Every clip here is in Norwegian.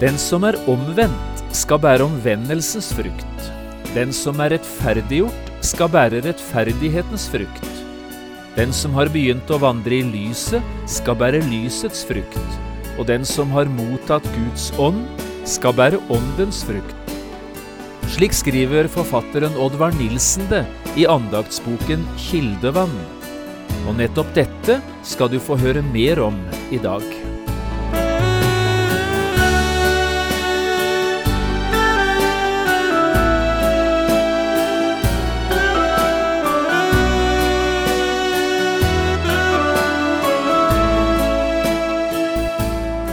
Den som er omvendt, skal bære omvendelsens frukt. Den som er rettferdiggjort, skal bære rettferdighetens frukt. Den som har begynt å vandre i lyset, skal bære lysets frukt. Og den som har mottatt Guds ånd, skal bære åndens frukt. Slik skriver forfatteren Oddvar Nilsen det i andaktsboken Kildevann. Og nettopp dette skal du få høre mer om i dag.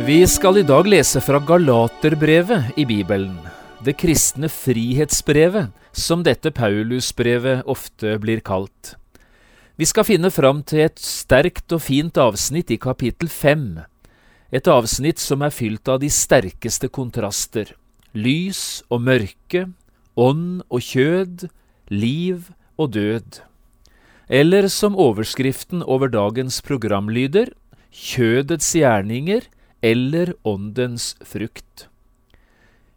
Vi skal i dag lese fra Galaterbrevet i Bibelen, det kristne frihetsbrevet, som dette Paulusbrevet ofte blir kalt. Vi skal finne fram til et sterkt og fint avsnitt i kapittel fem, et avsnitt som er fylt av de sterkeste kontraster, lys og mørke, ånd og kjød, liv og død. Eller som overskriften over dagens program lyder, kjødets gjerninger eller åndens frukt.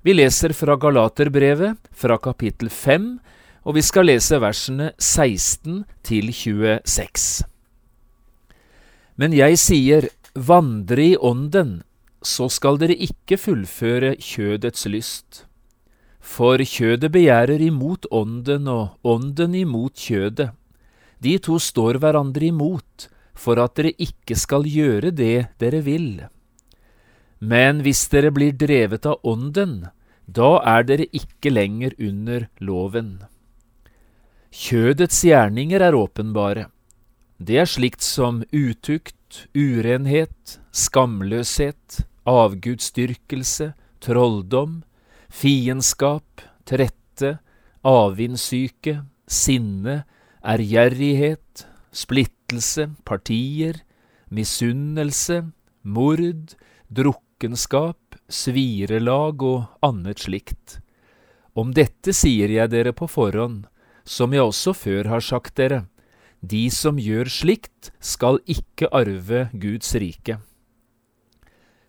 Vi leser fra Galaterbrevet, fra kapittel 5, og vi skal lese versene 16 til 26. Men jeg sier, vandre i ånden, så skal dere ikke fullføre kjødets lyst. For kjødet begjærer imot ånden, og ånden imot kjødet. De to står hverandre imot, for at dere ikke skal gjøre det dere vil. Men hvis dere blir drevet av Ånden, da er dere ikke lenger under loven. Kjødets gjerninger er åpenbare. Det er slikt som utukt, urenhet, skamløshet, avgudsdyrkelse, trolldom, fiendskap, trette, avvindssyke, sinne, ærgjerrighet, splittelse, partier, misunnelse, mord, drukkenskap, svirelag og annet slikt. Om dette sier jeg dere på forhånd, som jeg også før har sagt dere, de som gjør slikt, skal ikke arve Guds rike.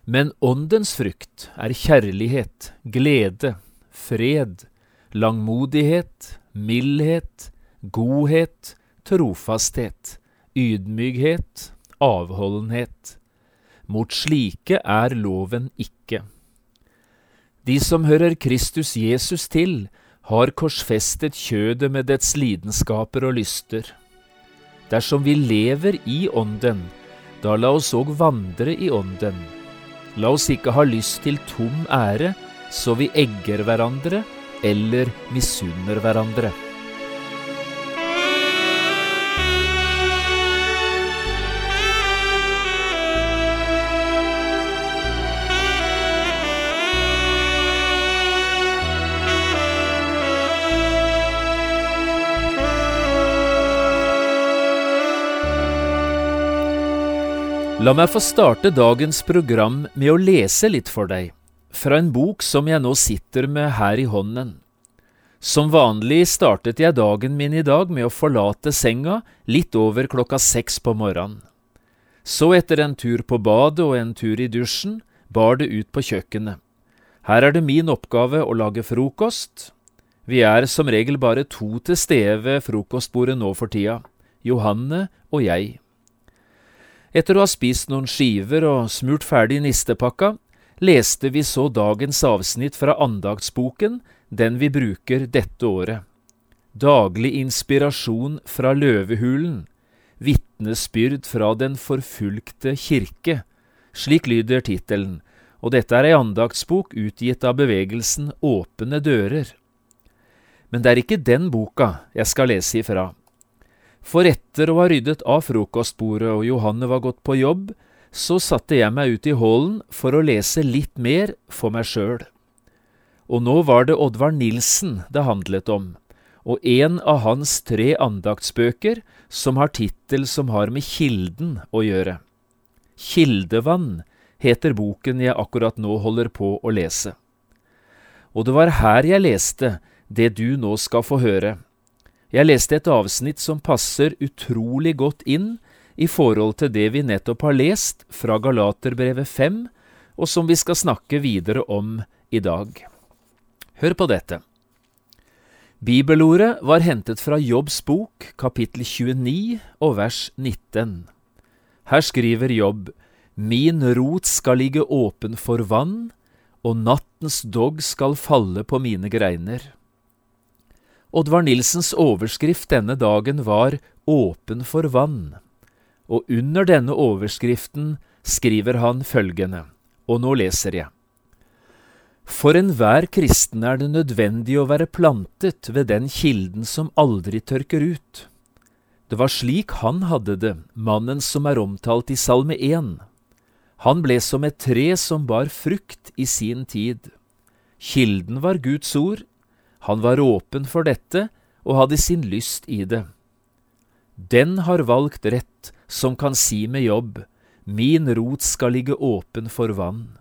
Men åndens frukt er kjærlighet, glede, fred, langmodighet, mildhet, godhet, trofasthet, ydmykhet, avholdenhet. Mot slike er loven ikke. De som hører Kristus Jesus til, har korsfestet kjødet med dets lidenskaper og lyster. Dersom vi lever i Ånden, da la oss òg vandre i Ånden. La oss ikke ha lyst til tom ære, så vi egger hverandre eller misunner hverandre. La meg få starte dagens program med å lese litt for deg, fra en bok som jeg nå sitter med her i hånden. Som vanlig startet jeg dagen min i dag med å forlate senga litt over klokka seks på morgenen. Så etter en tur på badet og en tur i dusjen, bar det ut på kjøkkenet. Her er det min oppgave å lage frokost. Vi er som regel bare to til stede ved frokostbordet nå for tida, Johanne og jeg. Etter å ha spist noen skiver og smurt ferdig nistepakka, leste vi så dagens avsnitt fra andaktsboken, den vi bruker dette året. Daglig inspirasjon fra løvehulen, vitnesbyrd fra den forfulgte kirke. Slik lyder tittelen, og dette er ei andaktsbok utgitt av bevegelsen Åpne dører. Men det er ikke den boka jeg skal lese ifra. For etter å ha ryddet av frokostbordet og Johanne var gått på jobb, så satte jeg meg ut i hallen for å lese litt mer for meg sjøl. Og nå var det Oddvar Nilsen det handlet om, og en av hans tre andaktsbøker som har tittel som har med Kilden å gjøre. Kildevann heter boken jeg akkurat nå holder på å lese. Og det var her jeg leste det du nå skal få høre. Jeg leste et avsnitt som passer utrolig godt inn i forhold til det vi nettopp har lest fra Galaterbrevet 5, og som vi skal snakke videre om i dag. Hør på dette. Bibelordet var hentet fra Jobbs bok, kapittel 29 og vers 19. Her skriver Jobb, Min rot skal ligge åpen for vann, og nattens dogg skal falle på mine greiner. Oddvar Nilsens overskrift denne dagen var Åpen for vann og under denne overskriften skriver han følgende, og nå leser jeg. For enhver kristen er det nødvendig å være plantet ved den kilden som aldri tørker ut. Det var slik han hadde det, mannen som er omtalt i Salme 1. Han ble som et tre som bar frukt i sin tid. Kilden var Guds ord, han var åpen for dette og hadde sin lyst i det. Den har valgt rett som kan si med jobb, min rot skal ligge åpen for vann.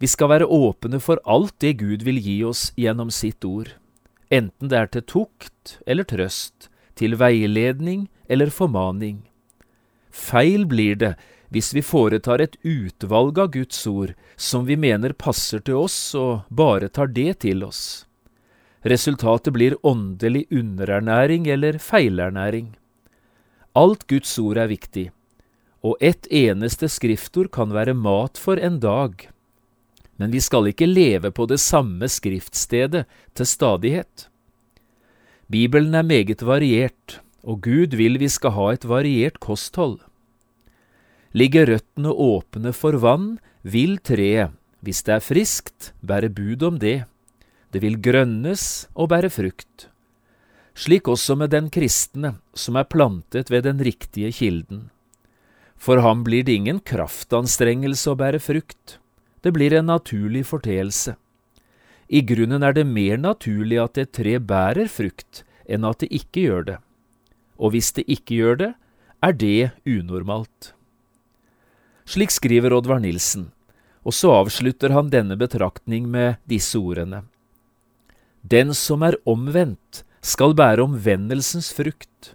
Vi skal være åpne for alt det Gud vil gi oss gjennom sitt ord, enten det er til tukt eller trøst, til veiledning eller formaning. Feil blir det hvis vi foretar et utvalg av Guds ord som vi mener passer til oss og bare tar det til oss. Resultatet blir åndelig underernæring eller feilernæring. Alt Guds ord er viktig, og ett eneste skriftord kan være mat for en dag. Men vi skal ikke leve på det samme skriftstedet til stadighet. Bibelen er meget variert, og Gud vil vi skal ha et variert kosthold. Ligger røttene åpne for vann, vil treet, hvis det er friskt, bære bud om det. Det vil grønnes og bære frukt slik også med den kristne som er plantet ved den riktige kilden. For ham blir det ingen kraftanstrengelse å bære frukt, det blir en naturlig forteelse. I grunnen er det mer naturlig at et tre bærer frukt, enn at det ikke gjør det. Og hvis det ikke gjør det, er det unormalt. Slik skriver Oddvar Nilsen, og så avslutter han denne betraktning med disse ordene. Den som er omvendt, skal bære omvendelsens frukt.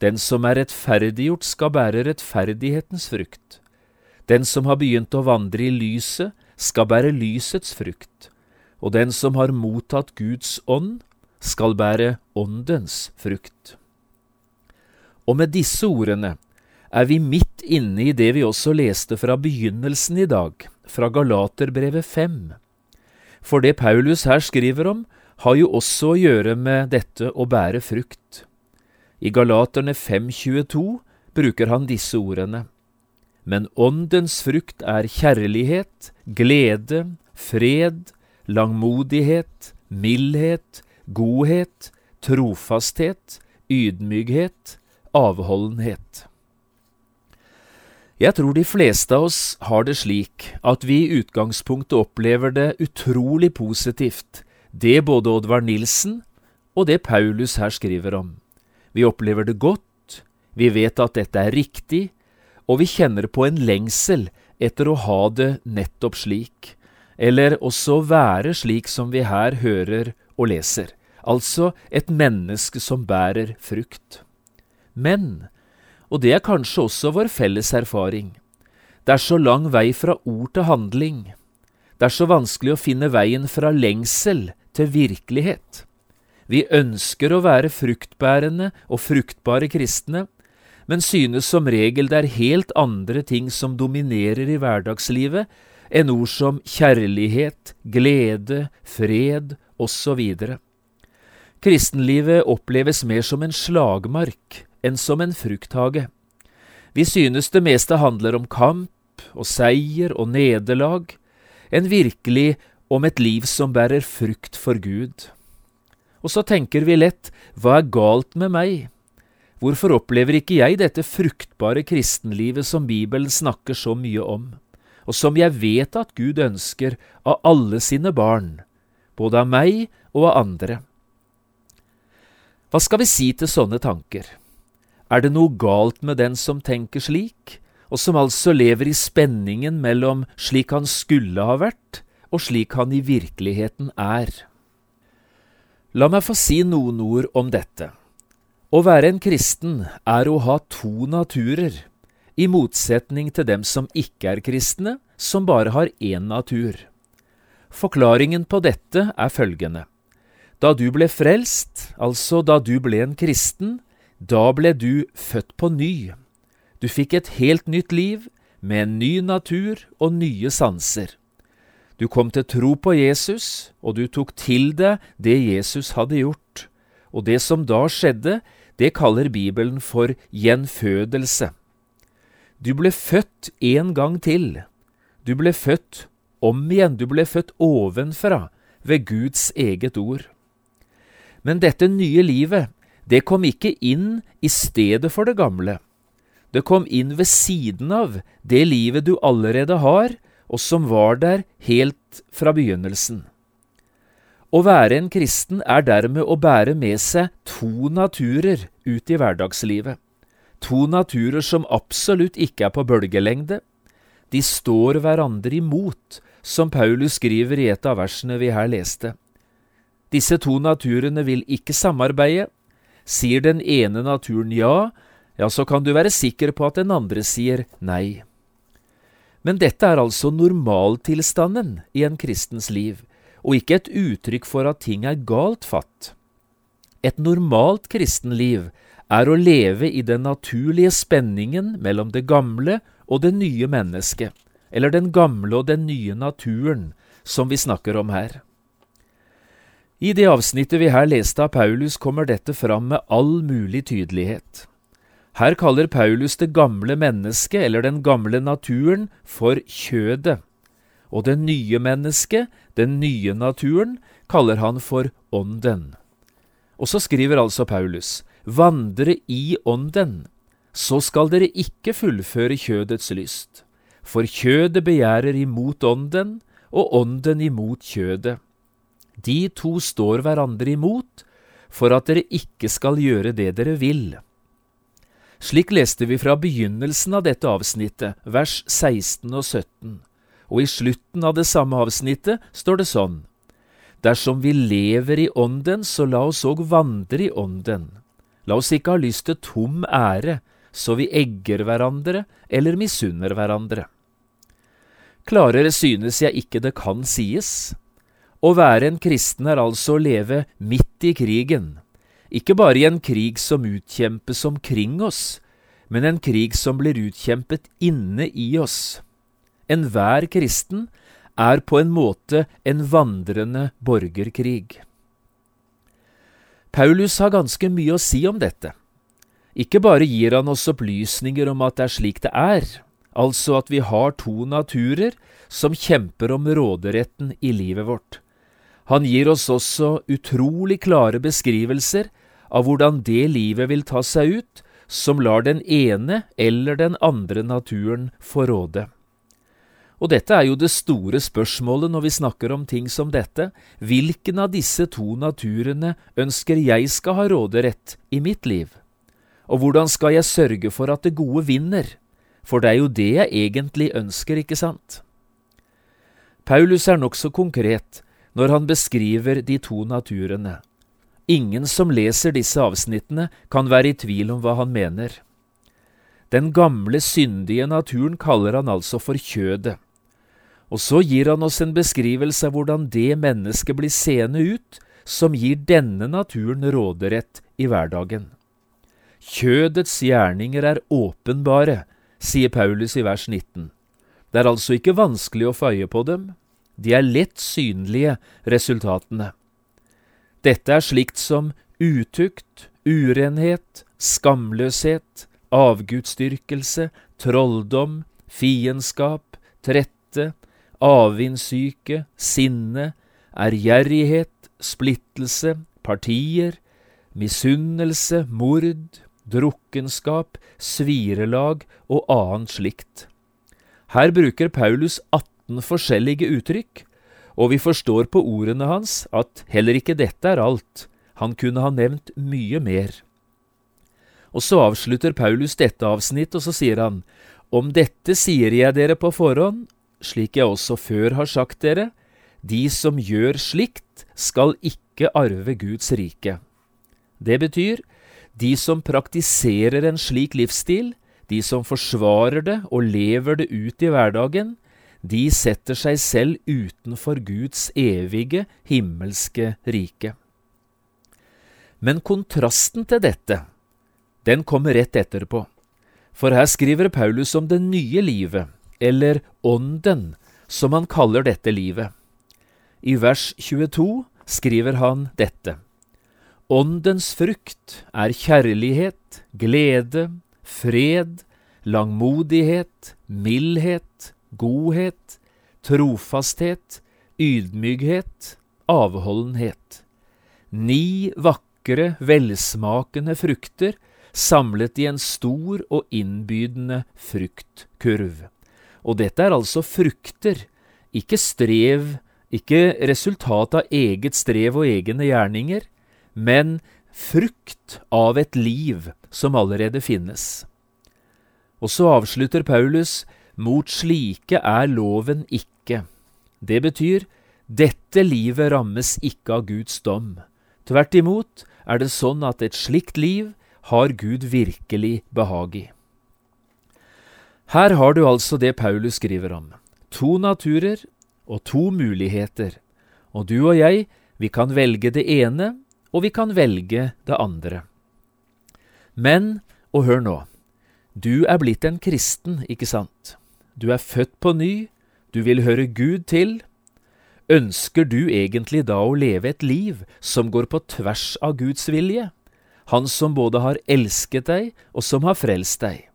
Den som er rettferdiggjort, skal bære rettferdighetens frukt. Den som har begynt å vandre i lyset, skal bære lysets frukt. Og den som har mottatt Guds ånd, skal bære åndens frukt. Og med disse ordene er vi midt inne i det vi også leste fra begynnelsen i dag, fra Galaterbrevet 5. For det Paulus her skriver om, har jo også å gjøre med dette å bære frukt. I Galaterne 5.22 bruker han disse ordene. Men åndens frukt er kjærlighet, glede, fred, langmodighet, mildhet, godhet, trofasthet, ydmykhet, avholdenhet. Jeg tror de fleste av oss har det slik at vi i utgangspunktet opplever det utrolig positivt det både Oddvar Nilsen og det Paulus her skriver om. Vi opplever det godt, vi vet at dette er riktig, og vi kjenner på en lengsel etter å ha det nettopp slik, eller også være slik som vi her hører og leser, altså et menneske som bærer frukt. Men, og det er kanskje også vår felles erfaring, det er så lang vei fra ord til handling, det er så vanskelig å finne veien fra lengsel til virkelighet. Vi ønsker å være fruktbærende og fruktbare kristne, men synes som regel det er helt andre ting som dominerer i hverdagslivet enn ord som kjærlighet, glede, fred osv. Kristenlivet oppleves mer som en slagmark enn som en frukthage. Vi synes det meste handler om kamp og seier og nederlag, en virkelig om et liv som bærer frukt for Gud. Og så tenker vi lett, hva er galt med meg? Hvorfor opplever ikke jeg dette fruktbare kristenlivet som Bibelen snakker så mye om, og som jeg vet at Gud ønsker av alle sine barn, både av meg og av andre? Hva skal vi si til sånne tanker? Er det noe galt med den som tenker slik, og som altså lever i spenningen mellom slik han skulle ha vært, og slik han i virkeligheten er? La meg få si noen ord om dette. Å være en kristen er å ha to naturer, i motsetning til dem som ikke er kristne, som bare har én natur. Forklaringen på dette er følgende. Da du ble frelst, altså da du ble en kristen, da ble du født på ny. Du fikk et helt nytt liv, med en ny natur og nye sanser. Du kom til tro på Jesus, og du tok til deg det Jesus hadde gjort. Og det som da skjedde, det kaller Bibelen for gjenfødelse. Du ble født en gang til. Du ble født om igjen, du ble født ovenfra, ved Guds eget ord. Men dette nye livet, det kom ikke inn i stedet for det gamle. Det kom inn ved siden av det livet du allerede har, og som var der helt fra begynnelsen. Å være en kristen er dermed å bære med seg to naturer ut i hverdagslivet. To naturer som absolutt ikke er på bølgelengde. De står hverandre imot, som Paulus skriver i et av versene vi her leste. Disse to naturene vil ikke samarbeide. Sier den ene naturen ja, ja, så kan du være sikker på at den andre sier nei. Men dette er altså normaltilstanden i en kristens liv, og ikke et uttrykk for at ting er galt fatt. Et normalt kristenliv er å leve i den naturlige spenningen mellom det gamle og det nye mennesket, eller den gamle og den nye naturen, som vi snakker om her. I det avsnittet vi her leste av Paulus, kommer dette fram med all mulig tydelighet. Her kaller Paulus det gamle mennesket, eller den gamle naturen, for kjødet, og det nye mennesket, den nye naturen, kaller han for ånden. Og så skriver altså Paulus, vandre i ånden, så skal dere ikke fullføre kjødets lyst, for kjødet begjærer imot ånden, og ånden imot kjødet de to står hverandre imot, for at dere ikke skal gjøre det dere vil. Slik leste vi fra begynnelsen av dette avsnittet, vers 16 og 17, og i slutten av det samme avsnittet står det sånn. Dersom vi lever i Ånden, så la oss òg vandre i Ånden. La oss ikke ha lyst til tom ære, så vi egger hverandre eller misunner hverandre. Klarere synes jeg ikke det kan sies. Å være en kristen er altså å leve midt i krigen, ikke bare i en krig som utkjempes omkring oss, men en krig som blir utkjempet inne i oss. Enhver kristen er på en måte en vandrende borgerkrig. Paulus har ganske mye å si om dette. Ikke bare gir han oss opplysninger om at det er slik det er, altså at vi har to naturer som kjemper om råderetten i livet vårt. Han gir oss også utrolig klare beskrivelser av hvordan det livet vil ta seg ut som lar den ene eller den andre naturen få råde. Og dette er jo det store spørsmålet når vi snakker om ting som dette. Hvilken av disse to naturene ønsker jeg skal ha råderett i mitt liv? Og hvordan skal jeg sørge for at det gode vinner? For det er jo det jeg egentlig ønsker, ikke sant? Paulus er nokså konkret når han beskriver de to naturene. Ingen som leser disse avsnittene, kan være i tvil om hva han mener. Den gamle, syndige naturen kaller han altså for kjødet. Og så gir han oss en beskrivelse av hvordan det mennesket blir seende ut som gir denne naturen råderett i hverdagen. Kjødets gjerninger er åpenbare, sier Paulus i vers 19. Det er altså ikke vanskelig å få øye på dem, de er lett synlige, resultatene. Dette er slikt som utukt, urenhet, skamløshet, avgudsdyrkelse, trolldom, fiendskap, trette, avvindssyke, sinne, ærgjerrighet, splittelse, partier, misunnelse, mord, drukkenskap, svirelag og annet slikt. Her bruker Paulus 18 forskjellige uttrykk, og vi forstår på ordene hans at heller ikke dette er alt, han kunne ha nevnt mye mer. Og så avslutter Paulus dette avsnitt, og så sier han, Om dette sier jeg dere på forhånd, slik jeg også før har sagt dere, de som gjør slikt, skal ikke arve Guds rike. Det betyr, de som praktiserer en slik livsstil, de som forsvarer det og lever det ut i hverdagen, de setter seg selv utenfor Guds evige, himmelske rike. Men kontrasten til dette, den kommer rett etterpå. For her skriver Paulus om det nye livet, eller ånden, som han kaller dette livet. I vers 22 skriver han dette. Åndens frukt er kjærlighet, glede, fred, langmodighet, mildhet, godhet, trofasthet, ydmykhet, avholdenhet. Ni vakre, velsmakende frukter samlet i en stor og innbydende fruktkurv. Og dette er altså frukter, ikke strev, ikke resultat av eget strev og egne gjerninger, men frukt av et liv som allerede finnes. Og så avslutter Paulus mot slike er loven ikke. Det betyr dette livet rammes ikke av Guds dom. Tvert imot er det sånn at et slikt liv har Gud virkelig behag i. Her har du altså det Paulus skriver om. To naturer og to muligheter. Og du og jeg, vi kan velge det ene, og vi kan velge det andre. Men, og hør nå, du er blitt en kristen, ikke sant? Du er født på ny, du vil høre Gud til. Ønsker du egentlig da å leve et liv som går på tvers av Guds vilje? Han som både har elsket deg og som har frelst deg.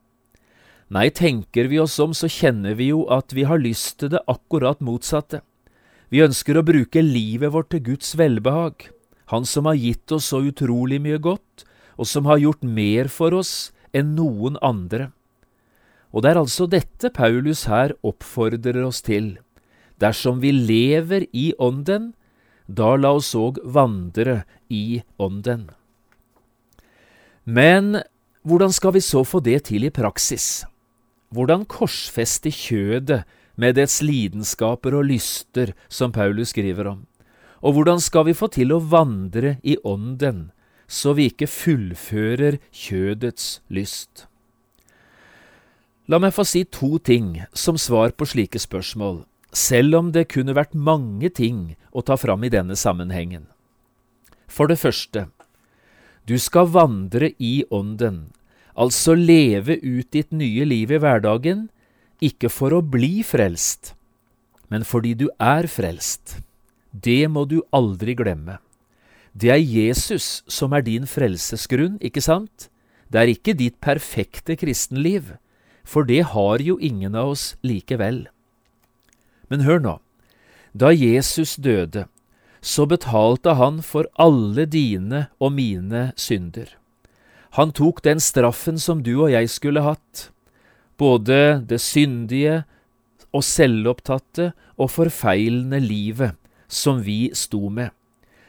Nei, tenker vi oss om, så kjenner vi jo at vi har lyst til det akkurat motsatte. Vi ønsker å bruke livet vårt til Guds velbehag, Han som har gitt oss så utrolig mye godt, og som har gjort mer for oss enn noen andre. Og det er altså dette Paulus her oppfordrer oss til. Dersom vi lever i Ånden, da la oss òg vandre i Ånden. Men hvordan skal vi så få det til i praksis? Hvordan korsfeste kjødet med dets lidenskaper og lyster, som Paulus skriver om? Og hvordan skal vi få til å vandre i Ånden, så vi ikke fullfører kjødets lyst? La meg få si to ting som svar på slike spørsmål, selv om det kunne vært mange ting å ta fram i denne sammenhengen. For det første, du skal vandre i Ånden, altså leve ut ditt nye liv i hverdagen, ikke for å bli frelst, men fordi du er frelst. Det må du aldri glemme. Det er Jesus som er din frelsesgrunn, ikke sant? Det er ikke ditt perfekte kristenliv, for det har jo ingen av oss likevel. Men hør nå. Da Jesus døde, så betalte han for alle dine og mine synder. Han tok den straffen som du og jeg skulle hatt, både det syndige og selvopptatte og forfeilende livet som vi sto med.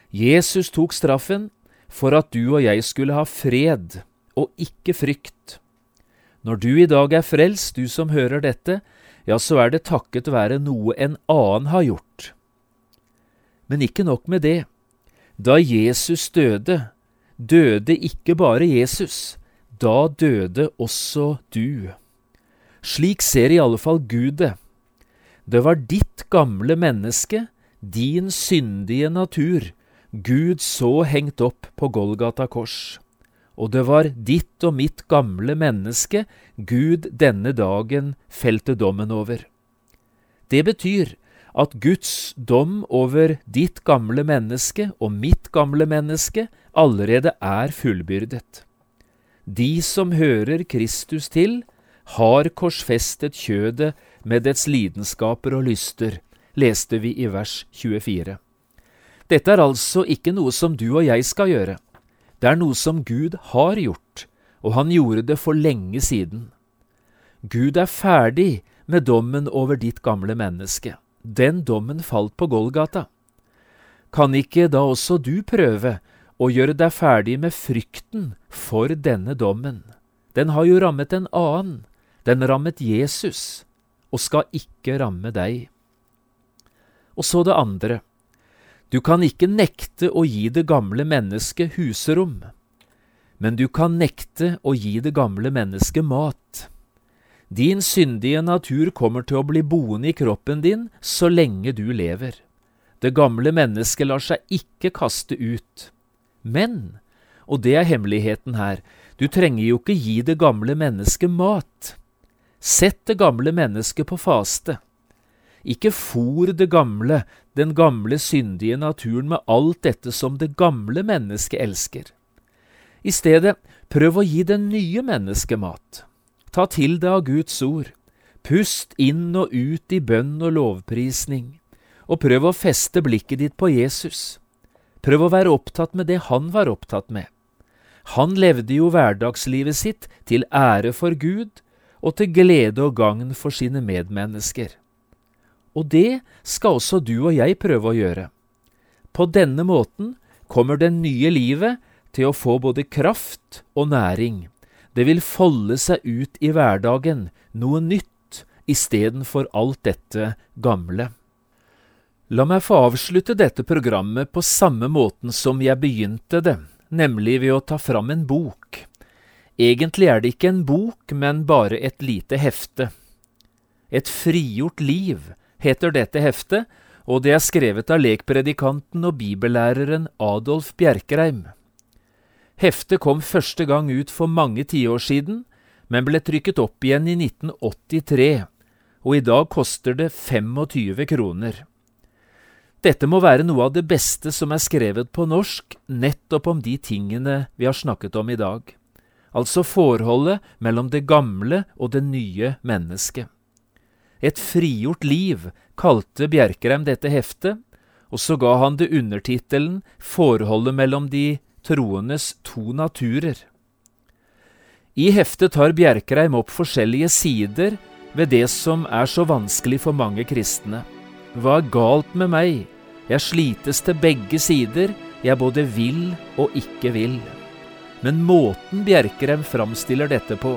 Jesus tok straffen for at du og jeg skulle ha fred og ikke frykt. Når du i dag er frelst, du som hører dette, ja, så er det takket være noe en annen har gjort. Men ikke nok med det. Da Jesus døde, døde ikke bare Jesus, da døde også du. Slik ser i alle fall Gud det. Det var ditt gamle menneske, din syndige natur, Gud så hengt opp på Golgata kors. Og det var ditt og mitt gamle menneske Gud denne dagen felte dommen over. Det betyr at Guds dom over ditt gamle menneske og mitt gamle menneske allerede er fullbyrdet. De som hører Kristus til, har korsfestet kjødet med dets lidenskaper og lyster, leste vi i vers 24. Dette er altså ikke noe som du og jeg skal gjøre. Det er noe som Gud har gjort, og han gjorde det for lenge siden. Gud er ferdig med dommen over ditt gamle menneske. Den dommen falt på Golgata. Kan ikke da også du prøve å gjøre deg ferdig med frykten for denne dommen? Den har jo rammet en annen. Den rammet Jesus, og skal ikke ramme deg. Og så det andre. Du kan ikke nekte å gi det gamle mennesket huserom, men du kan nekte å gi det gamle mennesket mat. Din syndige natur kommer til å bli boende i kroppen din så lenge du lever. Det gamle mennesket lar seg ikke kaste ut. Men, og det er hemmeligheten her, du trenger jo ikke gi det gamle mennesket mat. Sett det gamle mennesket på faste. Ikke fôr det gamle, den gamle syndige naturen med alt dette som det gamle mennesket elsker. I stedet, prøv å gi det nye mennesket mat. Ta til deg av Guds ord. Pust inn og ut i bønn og lovprisning, og prøv å feste blikket ditt på Jesus. Prøv å være opptatt med det han var opptatt med. Han levde jo hverdagslivet sitt til ære for Gud og til glede og gagn for sine medmennesker. Og det skal også du og jeg prøve å gjøre. På denne måten kommer det nye livet til å få både kraft og næring. Det vil folde seg ut i hverdagen, noe nytt, istedenfor alt dette gamle. La meg få avslutte dette programmet på samme måten som jeg begynte det, nemlig ved å ta fram en bok. Egentlig er det ikke en bok, men bare et lite hefte. Et frigjort liv heter dette heftet, og det er skrevet av lekpredikanten og bibellæreren Adolf Bjerkreim. Heftet kom første gang ut for mange tiår siden, men ble trykket opp igjen i 1983, og i dag koster det 25 kroner. Dette må være noe av det beste som er skrevet på norsk nettopp om de tingene vi har snakket om i dag, altså forholdet mellom det gamle og det nye mennesket. Et frigjort liv kalte Bjerkreim dette heftet, og så ga han det undertittelen Forholdet mellom de troendes to naturer. I heftet tar Bjerkreim opp forskjellige sider ved det som er så vanskelig for mange kristne. Hva er galt med meg? Jeg slites til begge sider, jeg både vil og ikke vil. Men måten Bjerkreim framstiller dette på,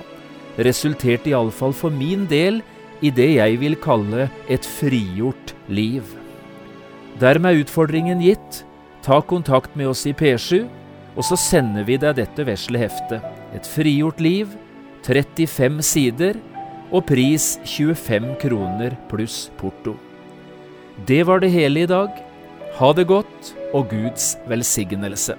resulterte iallfall for min del i det jeg vil kalle et frigjort liv. Dermed er utfordringen gitt. Ta kontakt med oss i P7, og så sender vi deg dette vesle heftet. Et frigjort liv, 35 sider og pris 25 kroner pluss porto. Det var det hele i dag. Ha det godt og Guds velsignelse.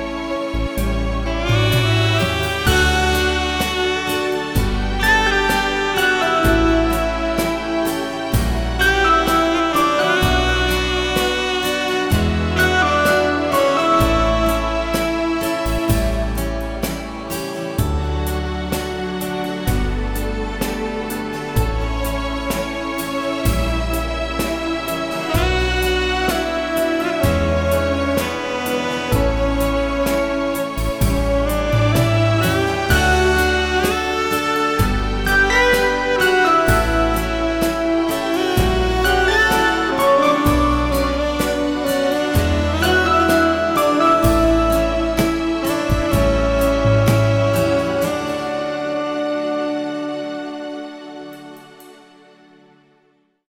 Música